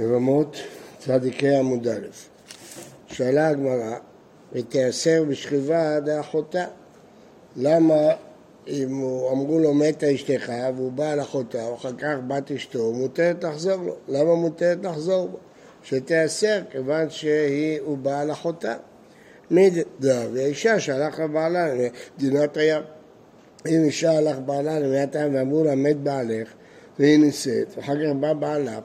יבמות צדיקי עמוד א'. שאלה הגמרא, ותיאסר בשכיבה דאחותה. למה אם הוא, אמרו לו מתה אשתך והוא בא על אחותה, אחר כך בת אשתו, מותרת לחזור לו. למה מותרת לחזור בו? שתיאסר, כיוון שהוא בא על אחותה. מי דעה? והאישה שהלך לבעלה למדינת הים. אם אישה הלך בעלה למדינת הים ואמרו לה מת בעלך והיא נישאת, ואחר כך בא בעלה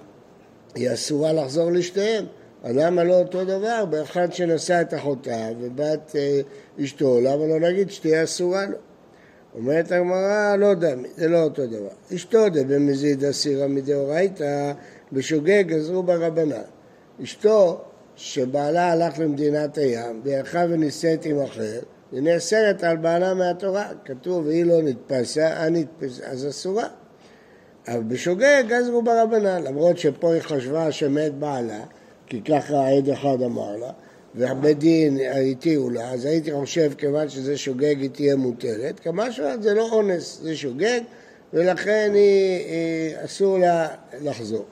היא אסורה לחזור לשתיהם. אז למה לא אותו דבר באחד שנשא את אחותה ובת אה, אשתו, למה לא נגיד שתהיה אסורה לו? אומרת הגמרא, לא יודע, זה לא אותו דבר. אשתו דה במזיד אסירה מדאורייתא, בשוגג גזרו ברבנן. אשתו, שבעלה הלך למדינת הים, והלכה ונישאת עם אחר, היא נאסרת על בעלה מהתורה. כתוב, והיא לא נתפסה, אז אסורה. אבל בשוגג גזרו ברבנן, למרות שפה היא חשבה שמת בעלה, כי ככה עד אחד אמר לה, והבית דין התירו לה, אז הייתי חושב, כיוון שזה שוגג היא תהיה מותרת, כמה זה לא אונס, זה שוגג, ולכן היא, היא, אסור לה לחזור.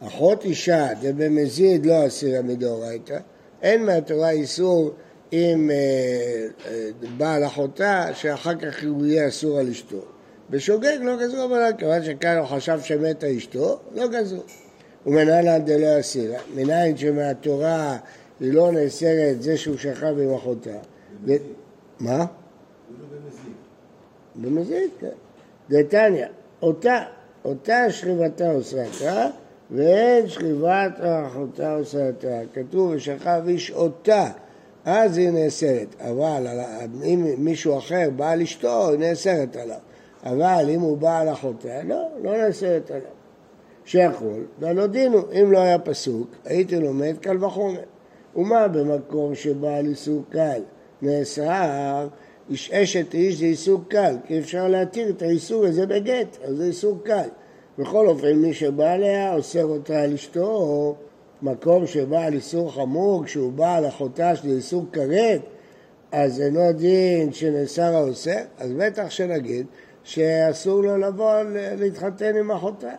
אחות אישה דבמזיד לא אסירה מדאורייתא, אין מהתורה איסור עם אה, אה, בעל אחותה, שאחר כך הוא יהיה אסור על אשתו. בשוגג לא גזרו הבנן, כיוון שכאן הוא חשב שמתה אשתו, לא גזרו. ומנהלן דלא אסירה, מניין שמהתורה היא לא נאסרת זה שהוא שכב עם אחותה. מה? במזיד, כן. דתניא, אותה, אותה שכיבתה אוסרתה, ואין שכיבת אחותה אוסרתה. כתוב ושכב איש אותה, אז היא נאסרת. אבל אם מישהו אחר בא לאשתו, היא נאסרת עליו. אבל אם הוא בא על אחותה, לא, לא נאסרת עליו. שיכול, והלא דינו, אם לא היה פסוק, הייתי לומד קל וחומר. ומה במקום שבעל איסור קל נאסר, איש אשת איש זה איסור קל, כי אפשר להתיר את האיסור הזה בגט, אז זה איסור קל. בכל אופן, מי שבא עליה אוסר אותה על אשתו, או מקום שבעל איסור חמור, כשהוא בא על אחותה שזה איסור כרת, אז אינו דין שנאסר האוסר, אז בטח שנגיד שאסור לו לבוא להתחתן עם אחותה.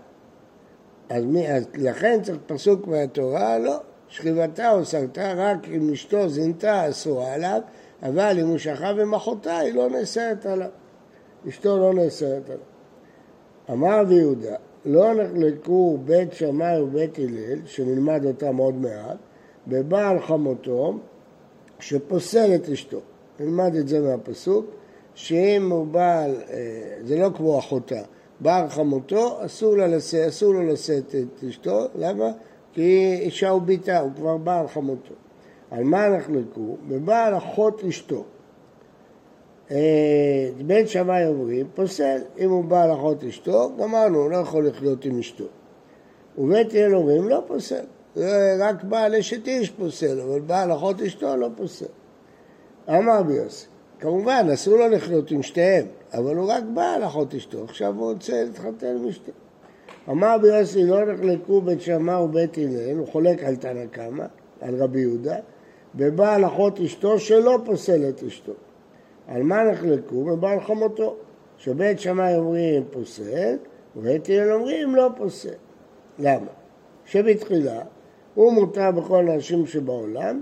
אז, מי, אז לכן צריך פסוק מהתורה, לא, שכיבתה או סרתה רק אם אשתו זינתה אסורה עליו, אבל אם הוא שכב עם אחותה היא לא נאסרת עליו. אשתו לא נאסרת עליו. אמר רבי יהודה, לא נחלקו בית שמאי ובית הלל, שנלמד אותם עוד מעט, בבעל חמותו שפוסל את אשתו. נלמד את זה מהפסוק, שאם הוא בעל, אה, זה לא כמו אחותה, בעל חמותו, אסור, לשא, אסור לו לשאת את אשתו, למה? כי אישה הוא ביתה, הוא כבר בעל חמותו. על מה נחלקו? בבעל אחות אשתו. אה, בית שמאי אומרים, פוסל, אם הוא בעל אחות אשתו, גמרנו, הוא לא יכול לחיות עם אשתו. ובית הלל אומרים, לא פוסל, רק בעל אשת איש פוסל, אבל בעל אחות אשתו לא פוסל. אמר ביוסי, כמובן, אסור לו לחיות עם שתיהם, אבל הוא רק בא על אחות אשתו, עכשיו הוא רוצה להתחתן עם אשתו. אמר ביוסי, לא נחלקו בית שמע ובית הלל, הוא חולק על תנא קמא, על רבי יהודה, בבעל אחות אשתו שלא פוסל את אשתו. על מה נחלקו? בבעל חמותו. שבית שמאי אומרים פוסל, ובית הלל אומרים לא פוסל. למה? שבתחילה הוא מותר בכל האנשים שבעולם,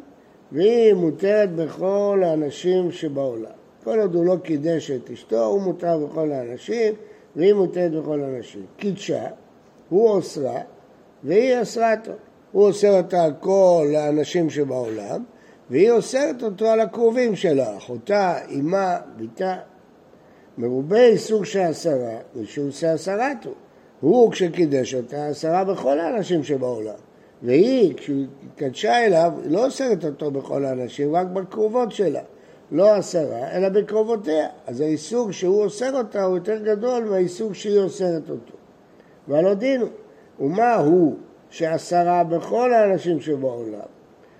והיא מותרת בכל האנשים שבעולם. כל עוד הוא לא קידש את אשתו, הוא מותר בכל האנשים, והיא מותרת בכל האנשים. קידשה, הוא אוסרה, והיא אסרה אותו. הוא אוסר אותה על כל האנשים שבעולם, והיא אוסרת אותו על הקרובים שלה, אחותה, אמה, בתה. מרובה איסור של עשרה, ושהוא עושה עשרתו. הוא, כשקידש אותה, עשרה בכל האנשים שבעולם. והיא, כשהיא קדשה אליו, לא אוסרת אותו בכל האנשים, רק בקרובות שלה. לא עשרה, אלא בקרובותיה. אז האיסור שהוא אוסר אותה הוא יותר גדול מהאיסור שהיא אוסרת אותו. ועל הודינו, ומה הוא שעשרה בכל האנשים שבעולם?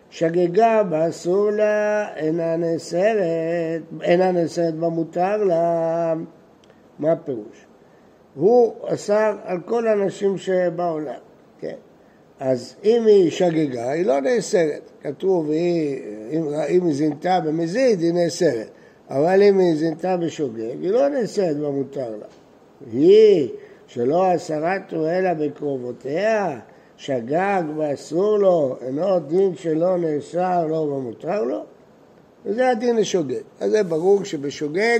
שגגה באסור לה, אינה נאסרת, אינה נאסרת במותר לה. מה הפירוש? הוא אסר על כל האנשים שבעולם? אז אם היא שגגה, היא לא נאסרת. כתוב, היא, אם, אם היא זינתה במזיד, היא נאסרת. אבל אם היא זינתה בשוגג, היא לא נאסרת במותר לה. היא, שלא הסרתו אלא בקרובותיה, שגג ואסור לו, אינו דין שלא נאסר לו ומותר לו? וזה הדין לשוגג. אז זה ברור שבשוגג,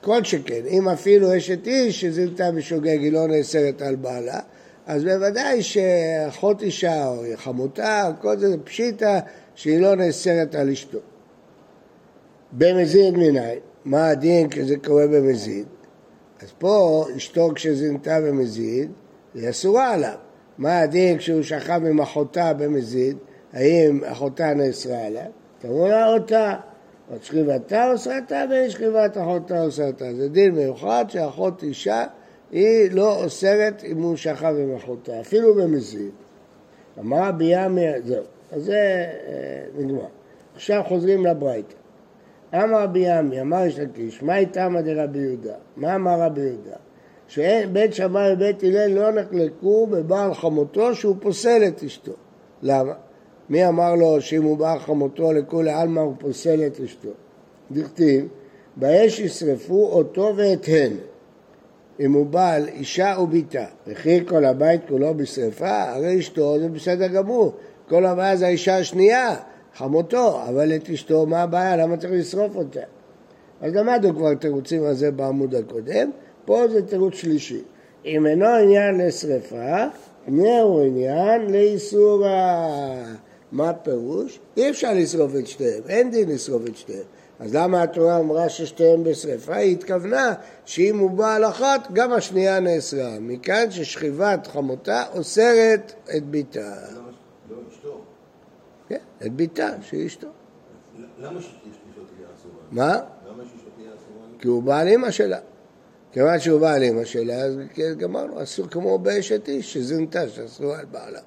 כל שכן, אם אפילו אשת איש שזילתה בשוגג היא לא נאסרת על בעלה, אז בוודאי שאחות אישה או חמותה, כל זה פשיטה שהיא לא נאסרת על אשתו. במזיד מנין, מה הדין כשזה קורה במזיד? אז פה אשתו כשזינתה במזיד, היא אסורה עליו. מה הדין כשהוא שכב עם אחותה במזיד? האם אחותה נאסרה עליו? תראו לה אותה. עוד שכיבתה אוסרתה ושכיבת אחותה אוסרתה. זה דין מיוחד שאחות אישה היא לא אוסרת אם הוא שכב עם אחותה, אפילו במזיד. אמר ביאמי, זהו. אז זה אה, נגמר. עכשיו חוזרים לברייתא. אמר רבי ימי, אמר יש לקיש, מה איתמא דרבי יהודה? מה אמר רבי יהודה? שבית שמאי ובית הלל לא נחלקו בבעל חמותו שהוא פוסל את אשתו. למה? מי אמר לו שאם הוא בעל חמותו לכולי עלמא הוא פוסל את אשתו? דכתיב, באש ישרפו אותו ואת הן. אם הוא בעל אישה וביתה, וכי כל הבית כולו בשרפה, הרי אשתו זה בסדר גמור. כל הבעיה זה האישה השנייה, חמותו, אבל את אשתו, מה הבעיה? למה צריך לשרוף אותה? אז למדנו כבר תירוצים על זה בעמוד הקודם, פה זה תירוץ שלישי. אם אינו עניין לשרפה, הוא עניין לאיסור ה... מה הפירוש? אי אפשר לשרוף את שתיהם, אין דין לשרוף את שתיהם. אז למה התורה אמרה ששתיהם בשרפה? היא התכוונה שאם הוא בעל אחת, גם השנייה נאסרה. מכאן ששכיבת חמותה אוסרת את ביתה. כן, את ביתה, שהיא אשתו. למה שאשתו תהיה אסורה? מה? למה שאשתו תהיה אסורה? כי הוא בעל אימא שלה. כיוון שהוא בעל אימא שלה, אז כן, גמרנו, אסור כמו באשת איש, שזינתה, שאסור על בעלה.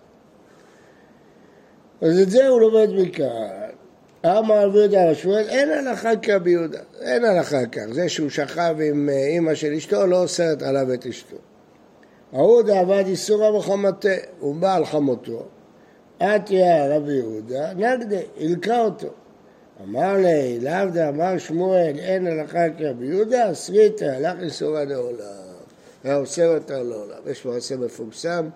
אז את זה הוא לומד מכאן. אמר רבי יהודה השמואל, אין הלכה כרבי יהודה, אין הלכה כך. זה שהוא שכב עם אה, אימא של אשתו, לא אוסרת עליו את אשתו. ההוא דעבד איסורא וחמתה, הוא בעל חמותו, עטיה רבי יהודה, נגדה, הלקה אותו. אמר לי, לאו דאמר שמואל, אין הלכה כרבי יהודה, אסריתא, הלך איסורא לעולם. היה אוסר אותה לעולם. יש מעשה מפורסם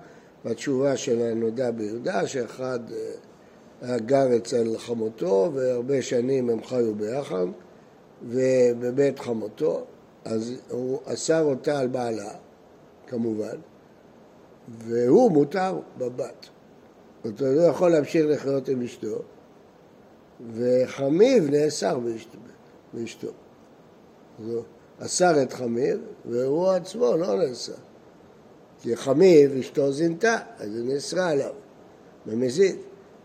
בתשובה של הנודע ביהודה, שאחד אה, גר אצל חמותו, והרבה שנים הם חיו ביחד, ובבית חמותו, אז הוא אסר אותה על בעלה, כמובן, והוא מותר בבת. אתה לא יכול להמשיך לחיות עם אשתו, וחמיב נאסר באשתו. הוא אסר את חמיב, והוא עצמו לא נאסר. כי חמיב, אשתו זינתה, אז היא נאסרה עליו, במזיד.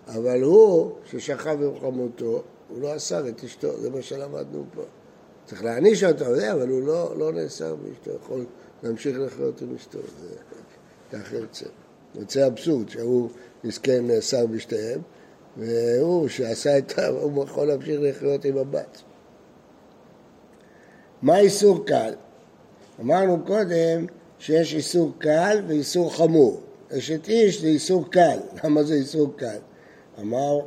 אבל הוא, ששכב עם חמותו, הוא לא אסר את אשתו, זה מה שלמדנו פה. צריך להעניש אותו, אבל הוא לא, לא נאסר באשתו, יכול להמשיך לחיות עם אשתו, זה ככה יוצא. יוצא אבסורד, שהוא מסכן נאסר בשתיהם, והוא שעשה את ה... הוא יכול להמשיך לחיות עם הבת. מה איסור קל? אמרנו קודם שיש איסור קל ואיסור חמור. אשת איש זה איסור קל. למה זה איסור קל? אמר,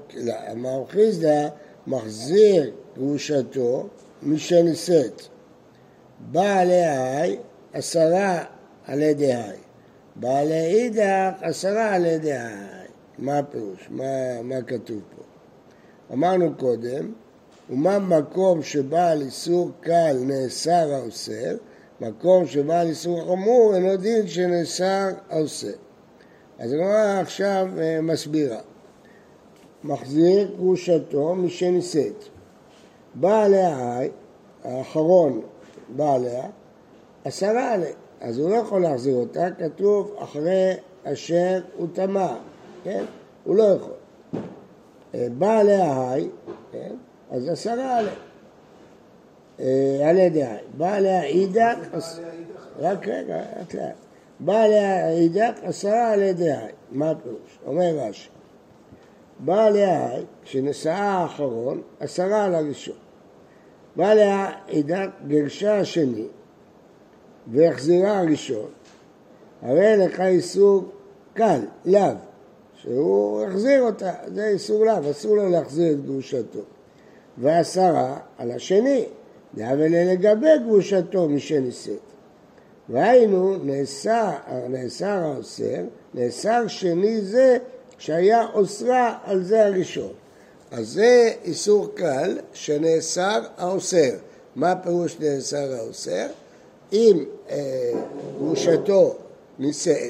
אמר חיסדא, מחזיר גרושתו משנישאת. בא עליה עשרה על ידי היי. בעלי אידך עשרה על ידי היי. מה הפירוש? מה, מה כתוב פה? אמרנו קודם, ומה מקום שבעל איסור קל נאסר האוסר, מקום שבעל איסור חמור אינו דין שנאסר האוסר. אז הגמרא עכשיו אה, מסבירה. מחזיר גרושתו משנישאת. בא עליה האחרון בא עליה, עשרה עליה. אז הוא לא יכול להחזיר אותה, כתוב אחרי אשר הוא טמא, כן? הוא לא יכול. אה, בא עליה היי, כן? אז עשרה עליה. אה, על ידי היי. בא עליה אידק, רק רגע, לאט לאט. בא עליה אידק, עשרה על ידי היי. מה הפירוש? אומר רש"י. בא עליה היי, כשנשאה האחרון, עשרה על הראשון. בא עליה אידק, גרשה השני, והחזירה הראשון, הרי לך איסור קל, לאו, שהוא החזיר אותה, זה איסור לאו, אסור לו להחזיר את גרושתו. ועשרה על השני, דאבל לגבי גרושתו משנישאת. והיינו נאסר האוסר, נאסר שני זה שהיה אוסרה על זה הראשון. אז זה איסור קל שנאסר האוסר. מה פירוש נאסר האוסר? אם אה, גרושתו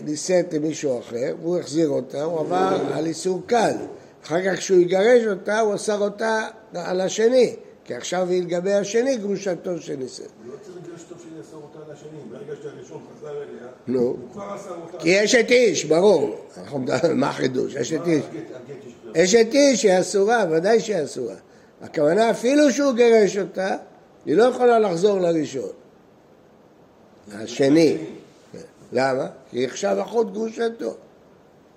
נישאת למישהו אחר והוא החזיר אותה, הוא עבר על איסור קל. אחר כך כשהוא יגרש אותה, הוא אסר אותה על השני, כי עכשיו היא לגבי השני גרושתו שנישאת. הוא לא צריך לגרש טוב שיאסור אותה על השני, ברגע שהראשון חזר אליה, נו. כי אשת איש, ברור. מה החידוש? אשת איש. אשת איש היא אסורה, ודאי שהיא אסורה. הכוונה, אפילו שהוא גירש אותה, היא לא יכולה לחזור לראשון. השני. למה? כי היא עכשיו אחות גרושתו.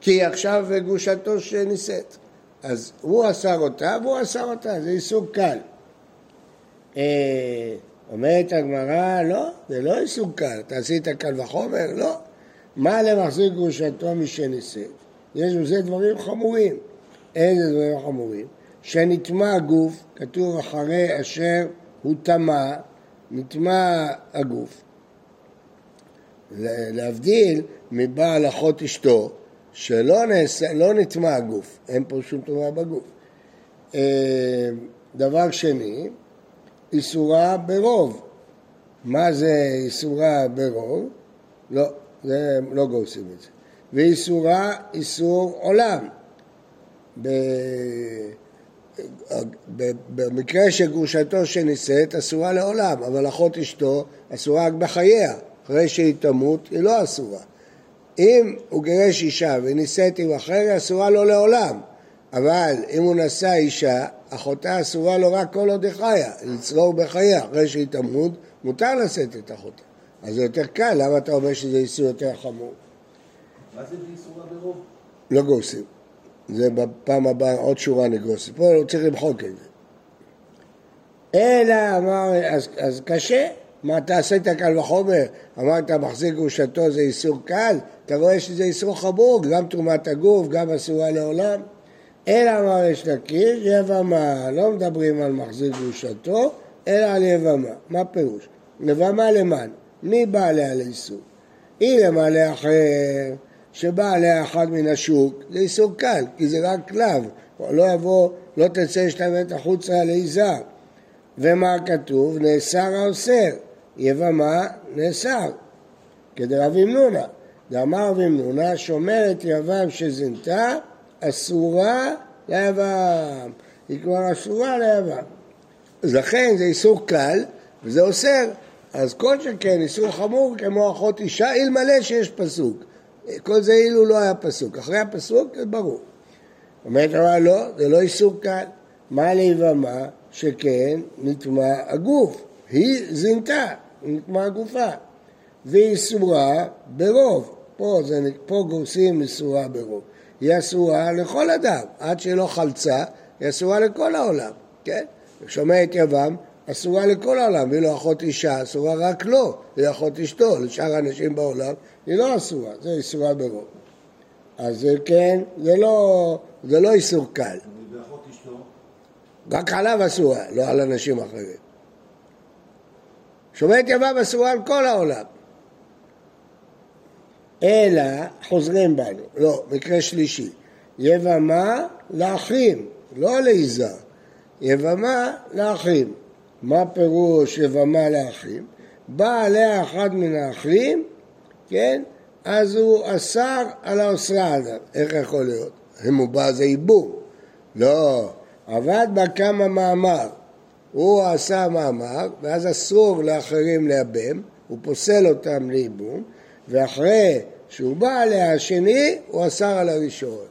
כי היא עכשיו גרושתו שנישאת. אז הוא אסר אותה והוא אסר אותה, זה איסור קל. אומרת הגמרא, לא, זה לא איסור קל. אתה עשית קל וחומר? לא. מה למחזיר גרושתו משנישאת? יש בזה דברים חמורים. איזה דברים חמורים? שנטמע הגוף, כתוב אחרי אשר הוא טמא, נטמע הגוף. להבדיל מבעל אחות אשתו, שלא לא נטמע הגוף, אין פה שום טומאה בגוף. אה, דבר שני, איסורה ברוב. מה זה איסורה ברוב? לא, זה לא גורסים את זה. ואיסורה איסור עולם. ב... במקרה שגרושתו שנישאת אסורה לעולם, אבל אחות אשתו אסורה רק בחייה, אחרי שהיא תמות היא לא אסורה. אם הוא גירש אישה ונישאת עם אחר היא אסורה לו לעולם, אבל אם הוא נשא אישה, אחותה אסורה לו רק כל עוד היא חיה, לצרור בחייה, אחרי שהיא תמות מותר לשאת את אחותה. אז זה יותר קל, למה אתה אומר שזה איסור יותר חמור? מה זה באיסורה ברוב? לא גורסים. זה בפעם הבאה עוד שורה נגרוס. פה הוא צריך למחוק את זה. אלא אמר, אז, אז קשה. מה אתה עשית קל וחומר? אמרת מחזיק גרושתו זה איסור קל? אתה רואה שזה איסור חמור, גם תרומת הגוף, גם אסורה לעולם. אלא אמר יש לקיש, יבמה, לא מדברים על מחזיק גרושתו, אלא על יבמה. מה פירוש? יבמה למען? מי בא עליה לאיסור? היא למעלה אחר, שבא עליה אחד מן השוק, זה איסור קל, כי זה רק כלב, לא יבוא, לא תצא להשתמט החוצה לעיזה. ומה כתוב? נאסר האוסר, יבמה נאסר, כדרב אמנונה. דאמר רב אמנונה, שומרת יבם שזינתה, אסורה ליבם. היא כבר אסורה ליבם. אז לכן זה איסור קל, וזה אוסר. אז כל שכן איסור חמור כמו אחות אישה, אלמלא שיש פסוק. כל זה אילו לא היה פסוק. אחרי הפסוק זה ברור. אומרת הרב לא, זה לא איסור קל. מה ליבמה? שכן נטמע הגוף. היא זינתה, נטמע גופה. והיא אסורה ברוב. פה, זה, פה גורסים אסורה ברוב. היא אסורה לכל אדם. עד שלא חלצה, היא אסורה לכל העולם. כן? שומע את יבם, אסורה לכל העולם, ואילו אחות אישה אסורה רק לו, היא אחות אשתו, לשאר האנשים בעולם היא לא אסורה, זה איסורה ברוב. אז זה כן, זה לא, זה לא איסור קל, ואחות אשתו, רק עליו אסורה, לא על אנשים אחרים. שומעת יבם אסורה על כל העולם. אלא חוזרים בנו, לא, מקרה שלישי, יבמה לאחים, לא לעיזה, יבמה לאחים. מה פירוש יבמה לאחים? בא עליה אחד מן האחים, כן? אז הוא אסר על, הוא אסרה עליו. איך יכול להיות? אם הוא בא זה ייבום. לא, עבד בה קמא מאמר. הוא עשה מאמר, ואז אסור לאחרים לייבם, הוא פוסל אותם לייבום, ואחרי שהוא בא עליה השני, הוא אסר על הראשון.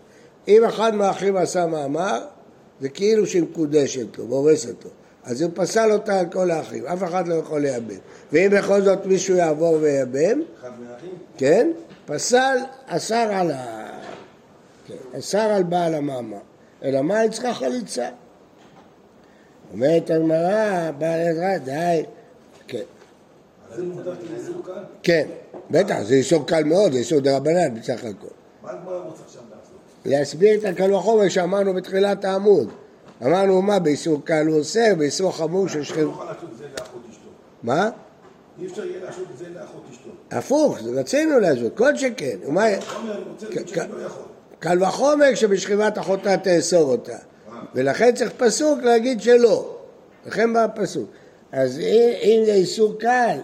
אם אחד מהאחים עשה מאמר, זה כאילו שהיא מקודשת לו, ומאורסת לו. אז הוא פסל אותה על כל האחים, אף אחד לא יכול לייבם. ואם בכל זאת מישהו יעבור וייבם, כן, פסל, אסר על ה... כן, אסר על בעל המאמר. אלא מה היא צריכה חליצה? אומרת הגמרא, בעל עזרא, די. כן, זה מוגדר כאיסור קל? כן, בטח, זה איסור קל מאוד, זה איסור דרבנן בסך הכל. מה הגמרא רוצה עכשיו לעשות? להסביר את הקל וחומר שאמרנו בתחילת העמוד. אמרנו מה, באיסור קל הוא אוסר, באיסור חמור של לא שכם... נוכל לעשות את זה לאחות אשתו. מה? אי אפשר יהיה לעשות את זה לאחות אשתו. הפוך, רצינו להשוות, כל שכן. לא יכול. קל וחומר כשבשכיבת אחותה תאסור אותה. ולכן צריך פסוק להגיד שלא. לכן בא הפסוק. אז אם זה איסור קל,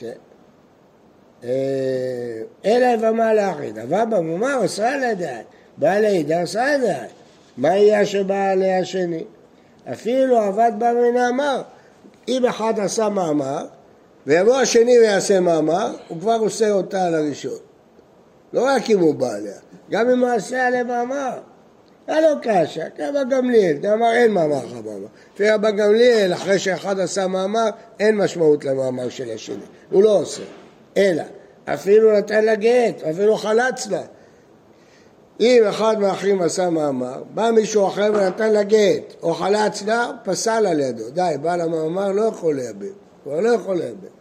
כן. אלא יבמה לאחד. אבל במאמר אסרה לדעת. בעל העידה אסרה לדעת. מה יהיה שבא עליה השני? אפילו עבד בה ונאמר. אם אחד עשה מאמר, ויבוא השני ויעשה מאמר, הוא כבר עושה אותה על הראשון. לא רק אם הוא בא עליה, גם אם הוא עשה עליה מאמר. לו קשה, כמה גמליאל, דאמר אין מאמר מאמר. לפי רבן גמליאל, אחרי שאחד עשה מאמר, אין משמעות למאמר של השני. הוא לא עושה. אלא, אפילו נתן לה גט, אפילו חלץ לה. אם אחד מהאחים עשה מאמר, בא מישהו אחר ונתן לה גט, או חלץ לה, פסל על ידו. די, בעל המאמר לא יכול לייבם. הוא לא יכול לייבם.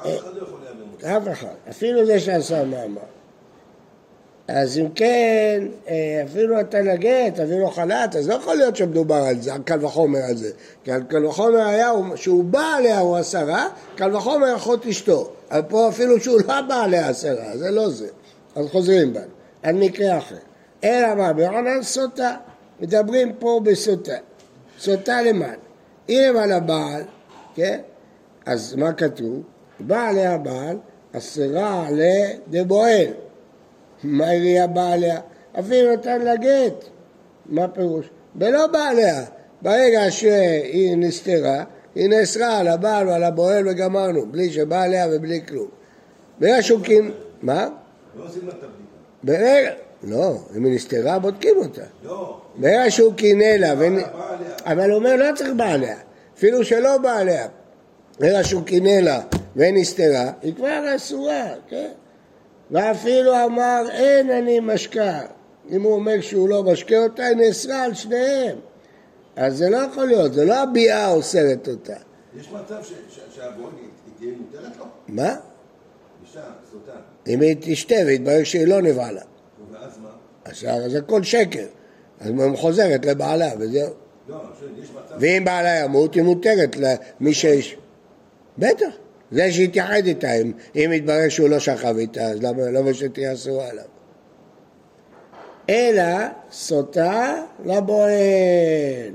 אף אחד לא יכול להאמין. אף אחד, אפילו זה שעשה מאמר. אז אם כן, אה, אפילו נתן לה גט, אפילו חל"ת, אז לא יכול להיות שמדובר על זה, על קל וחומר על זה. כי על קל וחומר היה, הוא- שהוא בא עליה הוא עשרה, קל וחומר אחות אשתו. אבל פה אפילו שהוא לא בא עליה עשרה, זה לא זה. אז חוזרים בנו, על מקרה אחר. אלא מה, בעונן סוטה. מדברים פה בסוטה. סוטה למען. אם על הבעל, כן? אז מה כתוב? בא עליה הבעל, אסרה לדבועל. מה עירייה באה עליה? אפילו נתן לה גט. מה פירוש? ולא בא עליה. ברגע שהיא נסתרה, היא נאסרה על הבעל ועל הבועל וגמרנו, בלי שבא עליה ובלי כלום. ברגע שהוא קין... מה? לא עושים לה את הבדיקה. ברגע... לא, אם היא נסתרה בודקים אותה. לא. ברגע שהוא קינא לה, עליה. אבל הוא אומר לא צריך בא עליה, אפילו שלא בא עליה. ברגע שהוא קינא לה ונסתרה, היא כבר אסורה, כן? ואפילו אמר אין אני משקה. אם הוא אומר שהוא לא משקה אותה, היא נאסרה על שניהם. אז זה לא יכול להיות, זה לא הביאה אוסרת אותה. יש מצב ש- ש- שהבורג היא היא תהיה מותרת לו? מה? אישה, סוטה. אם היא תשתה ויתברר שהיא לא נבעלה. ואז מה? אז הכל שקר. אז היא חוזרת לבעלה וזהו. לא, יש מצב... ואם בעלה ימות, היא מותרת למי שיש... בטח. זה שהתייחד איתה, אם, אם יתברר שהוא לא שכב איתה, אז למה, שתהיה אסורה עליו? אלא סוטה לבועל.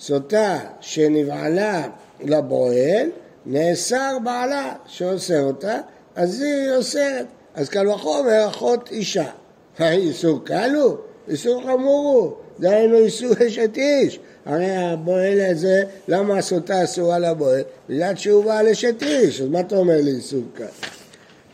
סוטה שנבעלה לבועל, נאסר בעלה שאוסר אותה, אז היא אוסרת. אז קל וחומר אחות אישה. איסור קל הוא? איסור חמור הוא. דהיינו איסור אשת איש. הרי הבועל הזה, למה הסוטה אסורה לבועל? בגלל שהוא בעל אשת איש, אז מה אתה אומר לי איסור קל?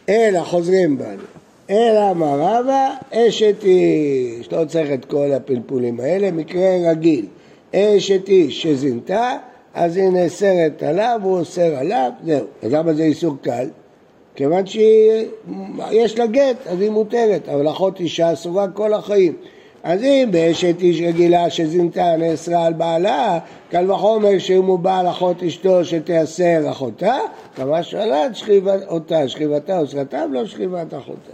אלא חוזרים בנו. אלא מה רבה אשת איש. לא צריך את כל הפלפולים האלה, מקרה רגיל. אשת איש שזינתה, אז היא נאסרת עליו, הוא אוסר עליו, זהו. אז למה זה איסור קל? כיוון שיש לה גט, אז היא מותרת, אבל אחות אישה אסורה כל החיים. אז אם באשת איש רגילה שזינתה נאסרה על בעלה, קל וחומר שאם הוא בעל אחות אשתו שתיאסר אחותה, כמה שלט שכיבת אותה, שכיבתה או שכתה ולא שכיבת אחותה.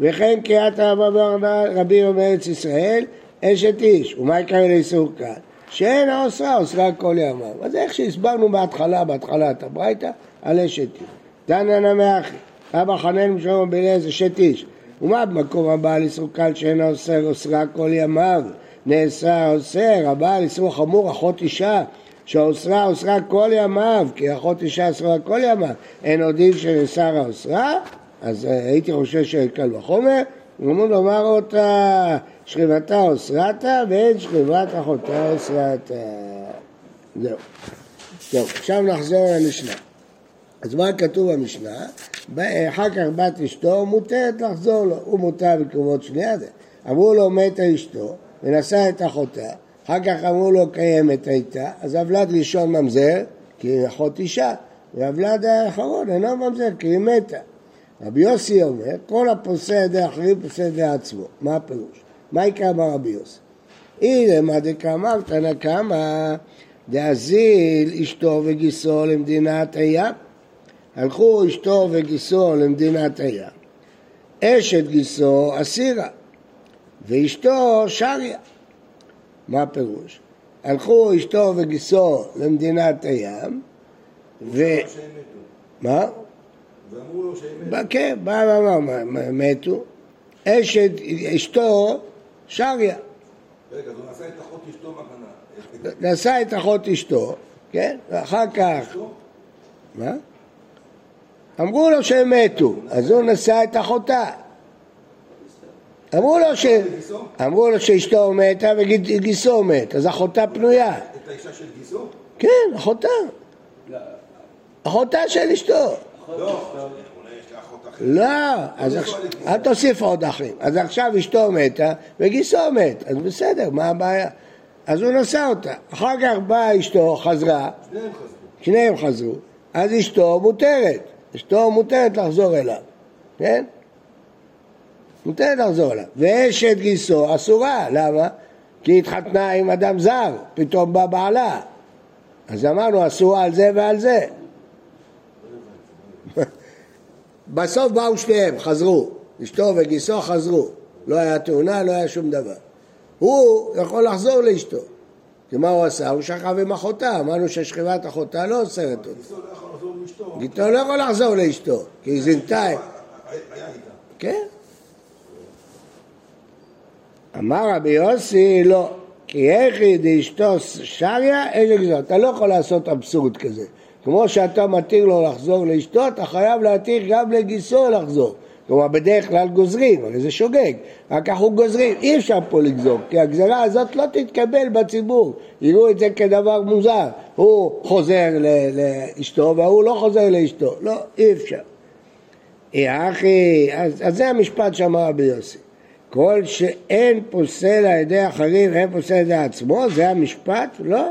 וכן קריאת רבא רבי בארץ ישראל, אשת איש, ומה יקרא לאיסור כאן? שאין האוסרה, אוסרה כל ימיו. אז איך שהסברנו בהתחלה, בהתחלת הברייתא, על אשת איש. דנא נמי אחי, אבא חנן משלמה בן אליעזר אשת איש. ומה במקום הבא על איסור קל שאין האוסר, אוסרה כל ימיו? נאסר האוסר, הבא על איסור חמור, אחות אישה. שהאוסרה אוסרה כל ימיו, כי אחות אישה אסרה כל ימיו, אין עוד דין שנאסר האוסרה, אז אה, הייתי חושב שקל וחומר, אמרו לומר אותה שכיבתה אוסרתה ואין שכיבת אחותה אוסרתה. זהו. טוב, עכשיו נחזור למשנה. אז מה כתוב במשנה? ב- אחר כך בת אשתו מותרת לחזור לו, הוא מותר בקרבות שנייה. אמרו לו מתה אשתו ונשא את אחותה, אחר כך אמרו לו קיימת הייתה, אז הוולד ראשון ממזר, כי אחות אישה, והוולד האחרון אינו ממזר, כי היא מתה. רבי יוסי אומר, כל הפוסע ידי אחרים פוסע ידי עצמו. מה הפירוש? מה יקרא ברבי יוסי? הנה דקאמר תנא קמא דאזיל אשתו וגיסו למדינת הים. הלכו אשתו וגיסו למדינת הים. אשת גיסו אסירה, ואשתו שריה. מה הפירוש? הלכו אשתו וגיסו למדינת הים, ו... מתו. מה? ואמרו לו שהם... כן, בא ואמר, מה, מה, מתו. אשת, אשתו, שריה. רגע, אז הוא נשא את אחות אשתו מתנה. נשא את אחות אשתו, כן, ואחר כך, אשתו? מה? אמרו לו שהם מתו, אז הוא נשא את אחותה. אמרו לו, ש... אמרו לו שאשתו מתה וגיסו מת, אז אחותה פנויה. את האישה של גיסו? כן, אחותה. אחותה של אשתו. לא. לא, אז עכשיו, אל תוסיף עוד אחים. אז עכשיו אשתו מתה וגיסו מת, אז בסדר, מה הבעיה? אז הוא נשא אותה. אחר כך באה אשתו, חזרה, שניהם חזרו. שניהם חזרו, אז אשתו מותרת. אשתו מותרת לחזור אליו, כן? מותרת לחזור אליו. ואשת גיסו אסורה, למה? כי התחתנה עם אדם זר, פתאום בא בעלה. אז אמרנו אסורה על זה ועל זה. בסוף באו שניהם, חזרו. אשתו וגיסו חזרו. לא היה תאונה, לא היה שום דבר. הוא יכול לחזור לאשתו. כי מה הוא עשה? הוא שכב עם אחותה. אמרנו ששכיבת אחותה לא אוסרת אותו. לא לאשתו. גיטו לא יכול לחזור לאשתו, כי היא זינתה. כן. אמר רבי יוסי, לא. כי איכי דאשתו שריה, איזה גזר. אתה לא יכול לעשות אבסורד כזה. כמו שאתה מתיר לו לחזור לאשתו, אתה חייב להתיר גם לגיסו לחזור. כלומר, בדרך כלל גוזרים, הרי זה שוגג. רק אנחנו גוזרים, אי אפשר פה לגזור, כי הגזרה הזאת לא תתקבל בציבור. יראו את זה כדבר מוזר. הוא חוזר לאשתו והוא לא חוזר לאשתו. לא, אי אפשר. אה, אחי, אז, אז זה המשפט שאמר רבי יוסי. כל שאין פוסל על ידי אחרים, אין פוסל על ידי עצמו, זה המשפט? לא,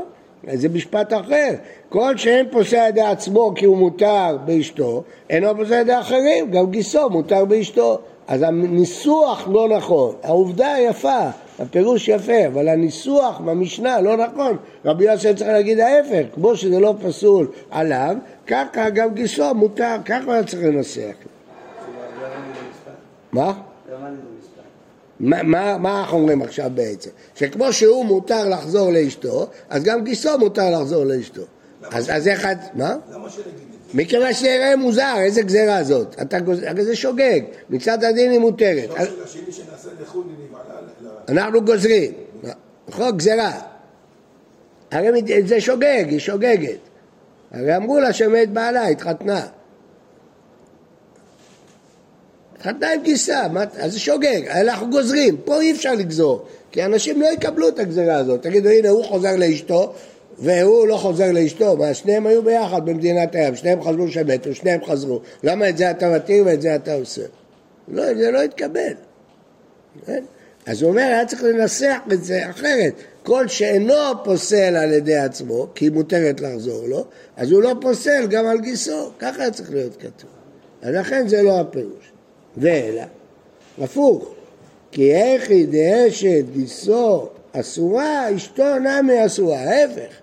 זה משפט אחר. כל שאין פוסל על ידי עצמו כי הוא מותר באשתו, אינו פוסל על ידי אחרים, גם גיסו מותר באשתו. אז הניסוח לא נכון, העובדה יפה, הפירוש יפה, אבל הניסוח במשנה לא נכון. רבי יוסי צריך להגיד ההפך, כמו שזה לא פסול עליו, ככה גם גיסו מותר, ככה היה צריך לנסח. מה? מה, מה, מה אנחנו אומרים עכשיו בעצם? שכמו שהוא מותר לחזור לאשתו, אז גם גיסו מותר לחזור לאשתו. אז, אז איך את... מה? למה שנגיד? מכיוון שזה יראה מוזר, איזה גזירה זאת? אתה גוז... הרי זה שוגג, מצד הדין היא מותרת. עכשיו של השני שנעשה לחו"ל נבעלה ל- אנחנו גוזרים, נכון? גזירה. הרי זה שוגג, היא שוגגת. הרי אמרו לה שמת בעלה, התחתנה. התחתנה עם גיסה, מה- זה שוגג, אנחנו גוזרים, פה אי אפשר לגזור, כי אנשים לא יקבלו את הגזירה הזאת. תגידו, הנה הוא חוזר לאשתו, והוא לא חוזר לאשתו, מה, שניהם היו ביחד במדינת הים, שניהם חזרו שמתו, שניהם חזרו. למה את זה אתה מתיר ואת זה אתה עושה? לא, זה לא יתקבל. כן? אז הוא אומר, היה צריך לנסח את זה אחרת. כל שאינו פוסל על ידי עצמו, כי מותרת לחזור לו, אז הוא לא פוסל גם על גיסו. ככה היה צריך להיות כתוב. אז לכן זה לא הפירוש. ואלא, הפוך, כי איכי דאשת גיסו אסורה, אשתו נמי אסורה, ההפך.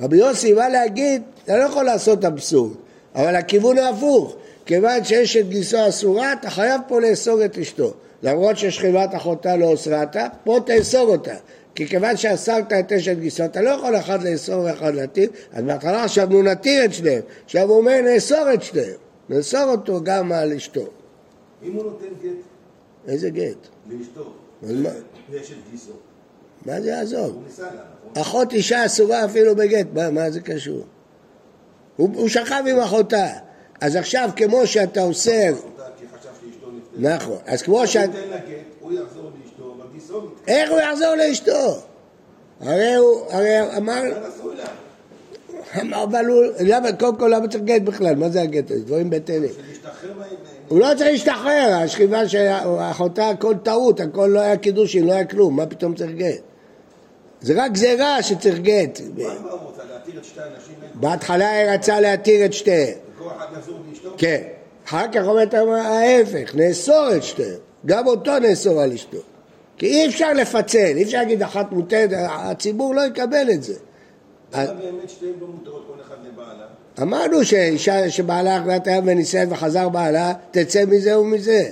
רבי יוסי בא להגיד, אתה לא יכול לעשות אבסורד, אבל הכיוון ההפוך, כיוון שאשת גיסו אסורה, אתה חייב פה לאסור את אשתו. למרות ששכיבת אחותה לא אוסרתה, פה תאסור אותה. כי כיוון שאסרת את אשת גיסו, אתה לא יכול אחד לאסור ואחד להתיר, אז בהתחלה חשבנו נתיר את שניהם. עכשיו הוא אומר נאסור את שניהם, נאסור אותו גם על אשתו. אם הוא נותן גט איזה גט? לאשתו? לאשת גיסו, מה זה יעזור? הוא נכון? אחות אישה אסורה אפילו בגט, מה, מה זה קשור? הוא, הוא שכב עם אחותה, אז עכשיו כמו שאתה אוסר, נפטרה. נכון, אז כמו הוא שאת... ייתן לה גט, הוא יחזור לאשתו, אבל גיסו. איך הוא יחזור לאשתו? הרי הוא, הרי אמר, זה נשוי לה. אמר, אבל הוא, למה, קודם כל למה צריך גט בכלל? מה זה הגט הזה? דברים בטלים. הוא לא צריך להשתחרר, השכיבה של אחותה הכל טעות, הכל לא היה קידושין, לא היה כלום, מה פתאום צריך גט? זה רק גזירה שצריך גט. בהתחלה היא רצה להתיר את שתיהן. כן. אחר כך אומרת ההפך, נאסור את שתיהם. גם אותו נאסור על אשתו. כי אי אפשר לפצל, אי אפשר להגיד אחת מותרת, הציבור לא יקבל את זה. למה באמת שתיהן לא מותרות כל אחד לבעלה? אמרנו שאישה שבעלה אחרת היה ונישאת וחזר בעלה, תצא מזה ומזה.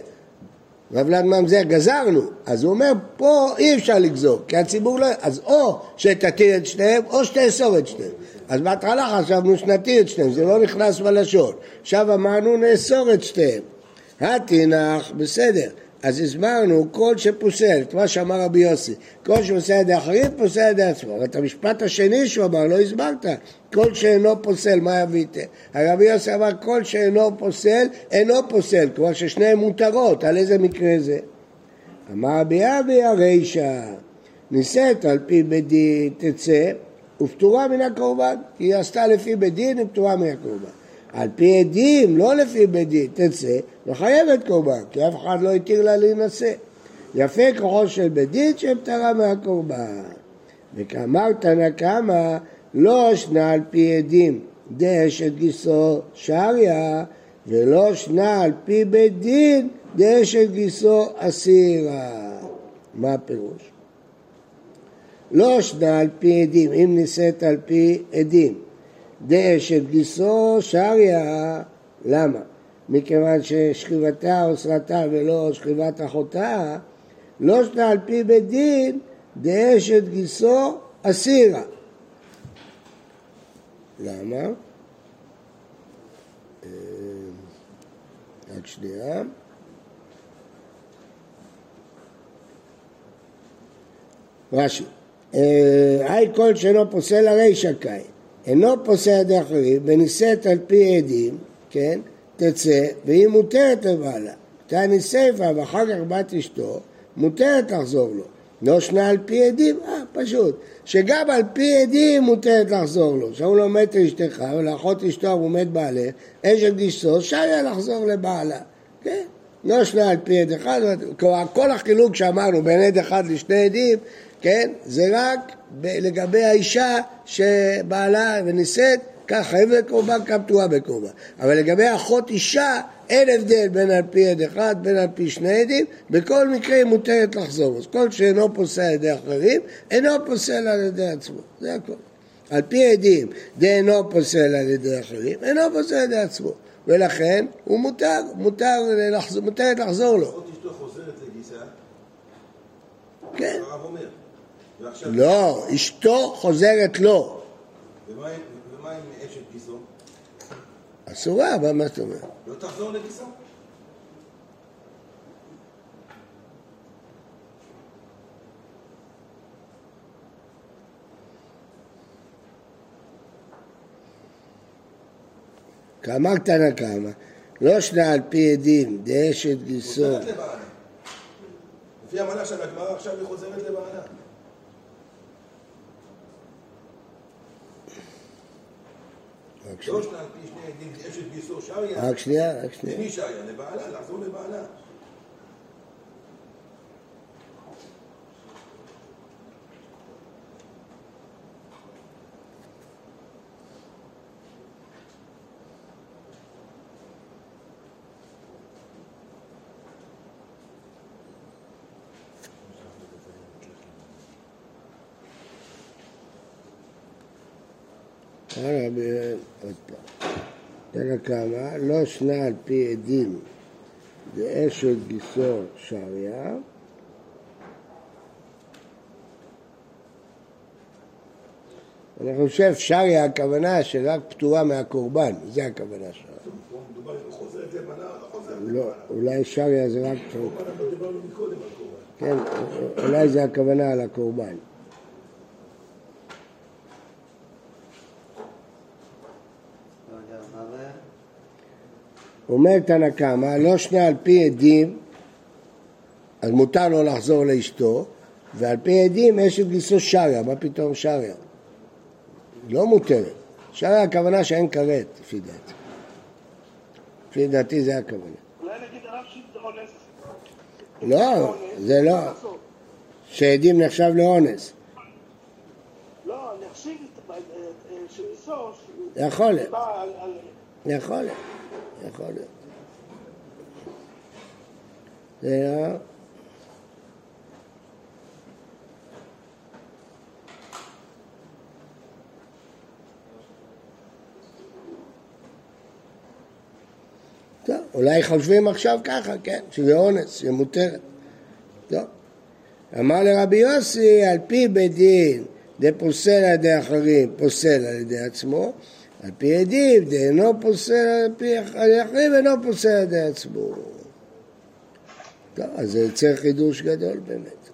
רב ממזר, גזרנו. אז הוא אומר, פה אי אפשר לגזור, כי הציבור לא... אז או שתתיר את שניהם, או שתאסור את שניהם. אז בהתחלה חשבנו שנתי את שניהם, זה לא נכנס בלשון. עכשיו אמרנו נאסור את שתיהם. התנח, בסדר. אז הסברנו כל שפוסל, את מה שאמר רבי יוסי, כל שפוסל ידי אחרים פוסל ידי עצמו. אבל את המשפט השני שהוא אמר, לא הסברת, כל שאינו פוסל, מה יביתם? הרבי יוסי אמר, כל שאינו פוסל, אינו פוסל, כלומר ששניהם מותרות, על איזה מקרה זה? אמר רבי אבי הרישא, נישאת על פי בית דין תצא, ופטורה מן הקורבן, היא עשתה לפי בית דין, היא פטורה מן הקורבן. על פי עדים, לא לפי בית דין, תצא, וחייבת קורבן, כי אף אחד לא התיר לה להינשא. יפה כוחו של בית דין שפטרה מהקורבן. וכאמר תנא קמא, לא שנה על פי עדים, דש את גיסו שריה, ולא שנה על פי בית דין, דש את גיסו אסירה. מה הפירוש? לא שנה על פי עדים, אם נישאת על פי עדים, דאשת גיסו שריה, למה? מכיוון ששכיבתה אוסרתה ולא שכיבת אחותה, לא שנה על פי בית דין, דאשת גיסו אסירה. למה? אה, רק שנייה. רש"י, אה, היי כל שאינו פוסל הרי שקאי אינו פוסל על ידי אחרים ונישאת על פי עדים, כן, תצא, והיא מותרת לבעלה. תעני סיפה ואחר כך בת אשתו, מותרת לחזור לו. לא שנה על פי עדים, אה, פשוט. שגם על פי עדים מותרת לחזור לו. שאומרים לו מת אשתך ולאחות אשתו הוא מת בעלה, אשת גיסו, שהיה לחזור לבעלה. כן? לא שנה על פי עד אחד, כלומר כל החילוק שאמרנו בין עד אחד לשני עדים כן? זה רק לגבי האישה שבעלה ונישאת, כך חייבת בקורבן, כך פטורה בקורבן. אבל לגבי אחות אישה, אין הבדל בין על פי עד אחד, בין על פי שני עדים, בכל מקרה היא מותרת לחזור. אז כל שאינו פוסל על ידי אחרים, אינו פוסל על ידי עצמו. זה הכל. על פי עדים, דאינו פוסל על ידי אחרים, אינו פוסל על ידי עצמו. ולכן הוא מותר, מותר לחזור, מותרת לחזור לו. אחות אשתו חוזרת לגיסה, כן. הרב אומר. ועכשיו, לא, אשתו חוזרת לו. ומה עם אשת גיסו? אסורה, מה מה זאת אומרת? לא תחזור לגיסו? כאמר תנא קמא, לא שנה על פי עדים, דאשת גיסו. לפי המהלך של הגמרא עכשיו היא חוזרת לבעלה. רק שנייה. רק שנייה. למי שריה? לבעלה, לחזור לבעלה. הלאה, ב- עוד פעם. תנא קמא, לא שנה על פי עדים דאשת גיסו שריה, אני חושב שריה הכוונה שרק פטורה מהקורבן, זה הכוונה שלה. לא לא. אולי שריה זה רק... כן, אולי זה הכוונה על הקורבן. לא יודע, מה זה? אומר תנא קמא, לא שנה על פי עדים, אז מותר לו לחזור לאשתו, ועל פי עדים אשת גיסו שריה, מה פתאום שריה? לא מותרת. שריה הכוונה שאין כרת, לפי דעתי. לפי דעתי זה הכוונה. אולי נגיד הרב שזה אונס. לא, זה לא, שעדים נחשב לאונס. לא, נחשיב את- אה, אה, שניסו, יכול להיות, יכול להיות, יכול להיות. זה לא... טוב, אולי חושבים עכשיו ככה, כן, שזה אונס, שמותרת. טוב. אמר לרבי יוסי, על פי בית דין, דה פוסל על ידי אחרים, פוסל על ידי עצמו, על פי עדים, דאינו פוסל על פי אחרים, אינו פוסל על ידי עצמו. טוב, אז זה יוצר חידוש גדול באמת.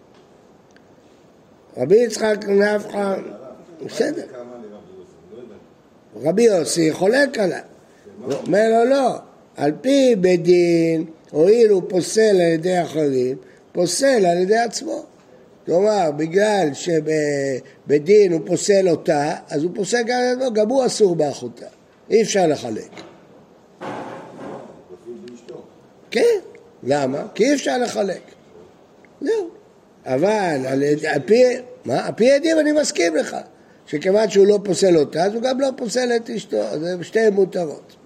רבי יצחק נפחא, בסדר. רבי יוסי חולק עליו. הוא אומר לו לא, על פי בית דין, הואיל הוא פוסל על ידי אחרים, פוסל על ידי עצמו. כלומר, בגלל שבית דין הוא פוסל אותה, אז הוא פוסל גם עצמו, גם הוא אסור באחותה. אי אפשר לחלק. כן, למה? כי אי אפשר לחלק. זהו. אבל על, פי, מה? על פי עדים אני מסכים לך, שכיוון שהוא לא פוסל אותה, אז הוא גם לא פוסל את אשתו, אז שתיהן מותרות.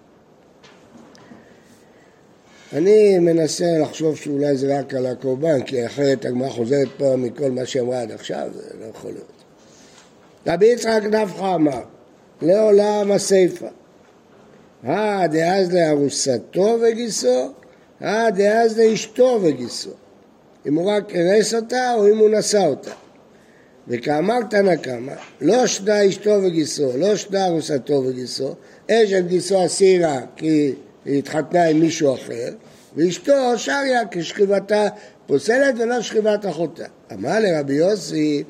אני מנסה לחשוב שאולי זה רק על הקורבן, כי אחרת הגמרא חוזרת פה מכל מה שהיא אמרה עד עכשיו, זה לא יכול להיות. רבי יצחק נפחא אמר, לעולם הסיפא, הא דאז לארוסתו וגיסו, הא דאז לאשתו וגיסו. אם הוא רק הרס אותה או אם הוא נשא אותה. וכאמר תנא קמא, לא שדה אשתו וגיסו, לא שדה ארוסתו וגיסו, אשת גיסו אסירה כי היא התחתנה עם מישהו אחר, ואשתו שריה כשכיבתה פוסלת ולא שכיבת אחותה. אמר לרבי יוסי,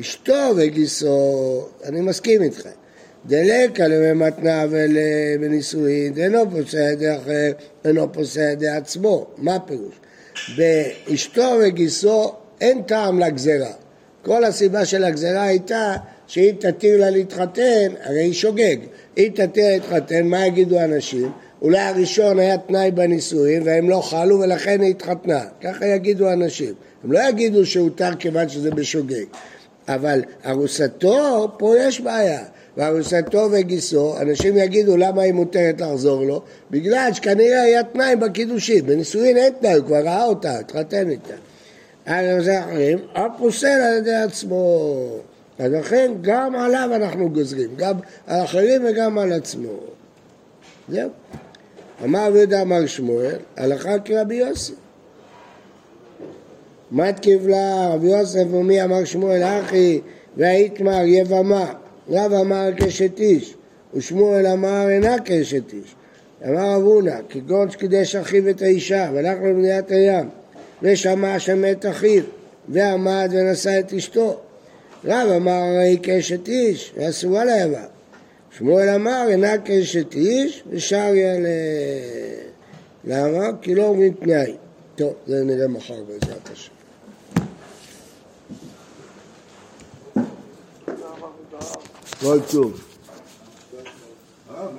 אשתו וגיסו, אני מסכים איתך. דלקה לממתנה ולנישואין, דאינו פוסל ידי אחר, אינו פוסל ידי עצמו. מה פירוש? באשתו וגיסו אין טעם לגזרה. כל הסיבה של הגזרה הייתה שאם תתיר לה להתחתן, הרי היא שוגג. אם תתיר להתחתן, מה יגידו אנשים? אולי הראשון היה תנאי בנישואים והם לא חלו ולכן היא התחתנה. ככה יגידו אנשים. הם לא יגידו שהותר כיוון שזה בשוגג. אבל ארוסתו, פה יש בעיה. וארוסתו וגיסו, אנשים יגידו למה היא מותרת לחזור לו? בגלל שכנראה היה תנאי בקידושין. בנישואין אין תנאי, הוא כבר ראה אותה, התחתן איתה. זה אחרים, הפוסל על ידי עצמו. אז לכן גם עליו אנחנו גוזרים, גם על אחרים וגם על עצמו. זהו. אמר יהודה אמר שמואל, הלכה כרבי יוסי. מת קיבלה רבי יוסף ומי אמר שמואל אחי והאיתמר יבמה. רב אמר כאשת איש ושמואל אמר אינה כאשת איש אמר אבונה כגון שקידש אחיו את האישה והלך למדינת הים ושמע שמת אחיו ועמד ונשא את אשתו רב אמר הרי כאשת איש ואסורה לאיבה שמואל אמר אינה כאשת איש ושריה ל... למה? כי לא אומרים תנאי. טוב, זה נראה מחר בעזרת השם. כל טוב.